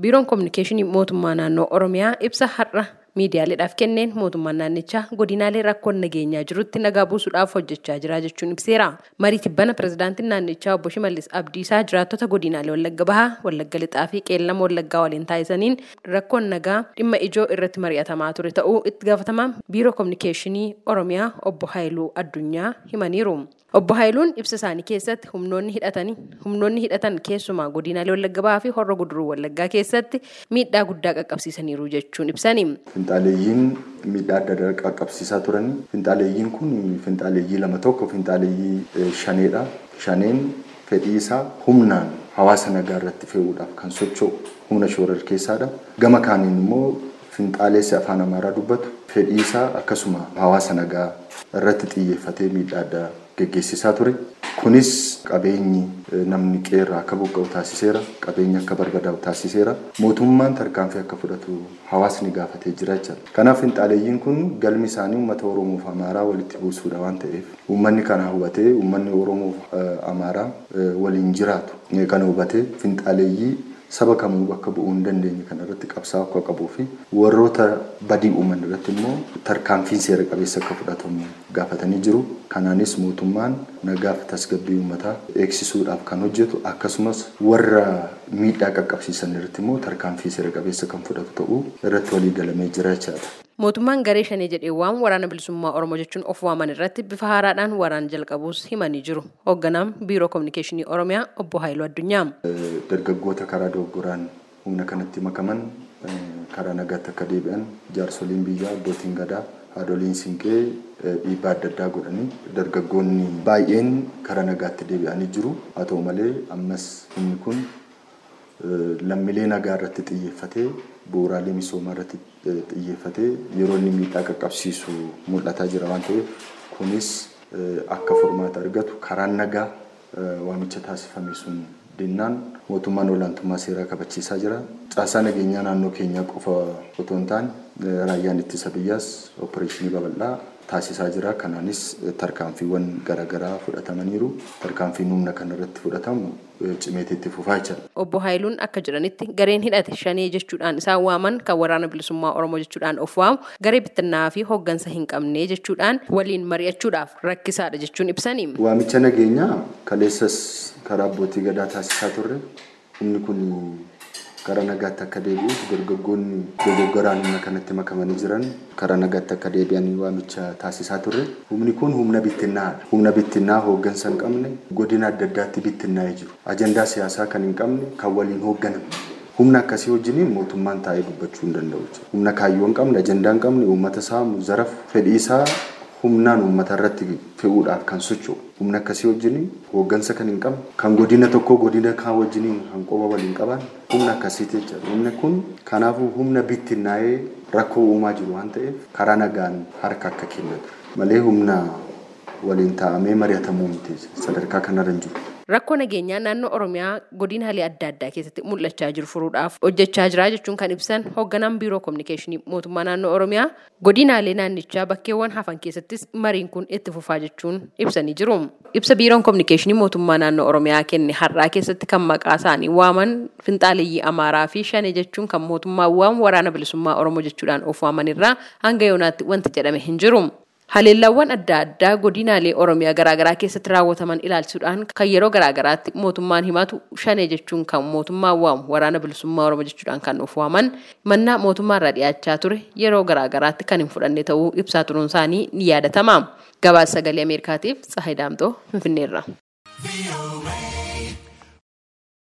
biiroon koominikeeshinii mootummaa naannoo oromiyaa ibsa har'a miidiyaaleedhaaf kenneen mootummaan naannichaa godinaalee rakkoon nageenyaa jirutti nagaa buusuudhaaf hojjechaa jira jechuun ibseera marii tibbana pirezidaantiin naannichaa obbo Shimallis Abdiisaa jiraattota godinaalee Wallagga Bahaa Wallagga Lixaa fi Qeellama Wallaggaa waliin taasisaniin rakkoon nagaa dhimma ijoo irratti mari'atamaa ture ta'uu itti gaafatamaan biiroo koominikeeshinii oromiyaa obbo Haayiluu Addunyaa himaniiru. Obbo Haayiluun ibsa isaanii keessatti humnoonni hidhatanii humnoonni hidhatan keessumaa godinaalee Wallagga Bahaa fi Horra Guduruu Wallaggaa keessatti miidhaa guddaa qaqqabsiisaniiru jechuun ibsani. Finxaaleeyyiin miidhaa adda addaa qaqqabsiisaa turan. Finxaaleeyyiin kun finxaaleeyyii lama tokko finxaaleeyyii shaneedha. Shaneen fedhii isaa humnaan hawaasa nagaa irratti fe'uudhaaf kan socho'u humna shoorar keessaadha. Gama kaaniin immoo finxaaleessi afaan amaaraa dubbatu fedhii isaa akkasuma hawaasa nagaa irratti xiyyeeffatee miidhaa addaa geggeessisaa ture. Kunis qabeenyi namni qeerraa akka buqqa'u taasiseera. Qabeenyi akka barbadaa'u taasiseera. Mootummaan tarkaanfii akka fudhatu hawaasni gaafatee jira jechuudha. Kanaaf finxaaleeyyiin kun galmi isaanii uummata Oromoo fi Amaaraa walitti buusuudha waan ta'eef uummanni kana hubatee uummanni Oromoo fi Amaaraa waliin jiraatu kana hubatee finxaaleeyyii saba kamuu bakka bu'uu hin dandeenye kana irratti qabsaa'uu akka qabuu fi warroota badii uuman irratti immoo tarkaanfiin seera qabeessa akka fudhatamu gaafatanii jiru. Kanaanis mootummaan nagaa fi tasgabbii uummataa eegsisuudhaaf kan hojjetu akkasumas warra miidhaa qaqqabsiisan irratti immoo tarkaanfii seera qabeessa kan fudhatu ta'uu irratti walii galamee jira jechaadha. Mootummaan garee shanii jedhee waan waraana bilisummaa Oromoo jechuun of waaman irratti bifa haaraadhaan waraana jalqabuus himanii jiru. Hoogganaan Biiroo Koominikeeshinii Oromiyaa Obbo Haayiluu Addunyaa. Dargaggoota karaa dogoggoraan humna kanatti makaman karaa nagaatti akka deebi'an jaarsoliin biyyaa abbootiin gadaa haadholiin siinqee dhiibbaa adda addaa godhanii dargaggoonni baay'een karaa nagaatti deebi'anii jiru. Haa ta'u malee ammas humni kun lammiilee nagaa irratti xiyyeeffatee bu'uuraalee misoomaa irratti xiyyeeffatee yeroo inni miidhaa qaqqabsiisu mul'ataa jira waan ta'eef kunis akka furmaata argatu karaan nagaa waamicha taasifame sun dinnaan mootummaan olaantummaa seeraa kabachiisaa jira. Caasaa nageenyaa naannoo keenyaa qofa otoo hin taane raayyaan ittisa biyyaas opereeshinii babal'aa taasisaa jira. Kanaanis tarkaanfiiwwan garaagaraa fudhatamaniiru. Tarkaanfiin humna kanarratti fudhatamu cimeetii itti fufaa jira. Obbo Haayiluun akka jedhanitti gareen hidhate shanee jechuudhaan isaan waaman kan waraana bilisummaa Oromoo jechuudhaan of waamu garee bittinnaa fi hooggansa hin qabne jechuudhaan waliin mari'achuudhaaf rakkisaadha jechuun ibsani. Waamicha nageenyaa kaleessas karaa abbootii gadaa taasisaa turre humni kun karaa nagaatti akka deebi'uuf dargaggoonni dogoggoraan humna kanatti makamanii jiran karaa nagaatti akka deebi'anii waamicha taasisaa turre. Humni kun humna bittinnaadha. Humna bittinnaa hooggansa hin qabne godina adda addaatti bittinnaa'ee jiru. Ajandaa siyaasaa kan hin qabne kan waliin hoogganamne. Humna akkasii wajjiniin mootummaan taa'ee dubbachuu hin danda'u. Humna kaayyoo hin qabne, ajandaa hin qabne, uummata saamu, zarafu, fedhii isaa humnaan uummata irratti fe'uudhaaf kan socho'u. Humna akkasii wajjiniin hooggansa kan hin qabne, kan godina tokkoo godina kaan wajjiniin kan qoba waliin qaban humna akkasiiti jechuudha. Humni kun kanaafuu humna bittinnaa'ee rakkoo uumaa jiru waan ta'eef karaa nagaan harka akka kennatu malee humna waliin taa'amee mari'atamuu miti sadarkaa kanarra hin jiru. Rakkoo nageenyaa naannoo Oromiyaa godinaalee adda addaa keessatti mul'achaa jiru furuudhaaf hojjechaa jira jechuun kan ibsan hoogganaan biiroo koominikeeshinii mootummaa naannoo Oromiyaa godinaalee naannichaa bakkeewwan hafan keessattis mariin kun itti fufaa jechuun ibsanii jiru. Ibsa biiroon koominikeeshinii mootummaa naannoo Oromiyaa kenne har'aa keessatti kan maqaa isaanii waaman finxaaleeyyii Amaaraa fi Shanee jechuun kan mootummaan waamu waraana bilisummaa Oromoo jechuudhaan of waamanirraa hanga yoonaatti wanti jedhame hin jiru. Haleellawwan adda addaa godinaalee Oromiyaa garaagaraa keessatti raawwataman ilaalchisuudhaan kan yeroo garaagaraatti mootummaan himatu shanee jechuun kan mootummaan waamu waraana bilisummaa Oromoo jechuudhaan kan of waaman mannaa mootummaarraa dhiyaachaa ture yeroo garaagaraatti kan hin fudhanne ta'uu ibsaa turuun isaanii ni yaadatama. Gabaasa sagalee Ameerikaatiif Tsahayi Daamtoo Finfinneerra.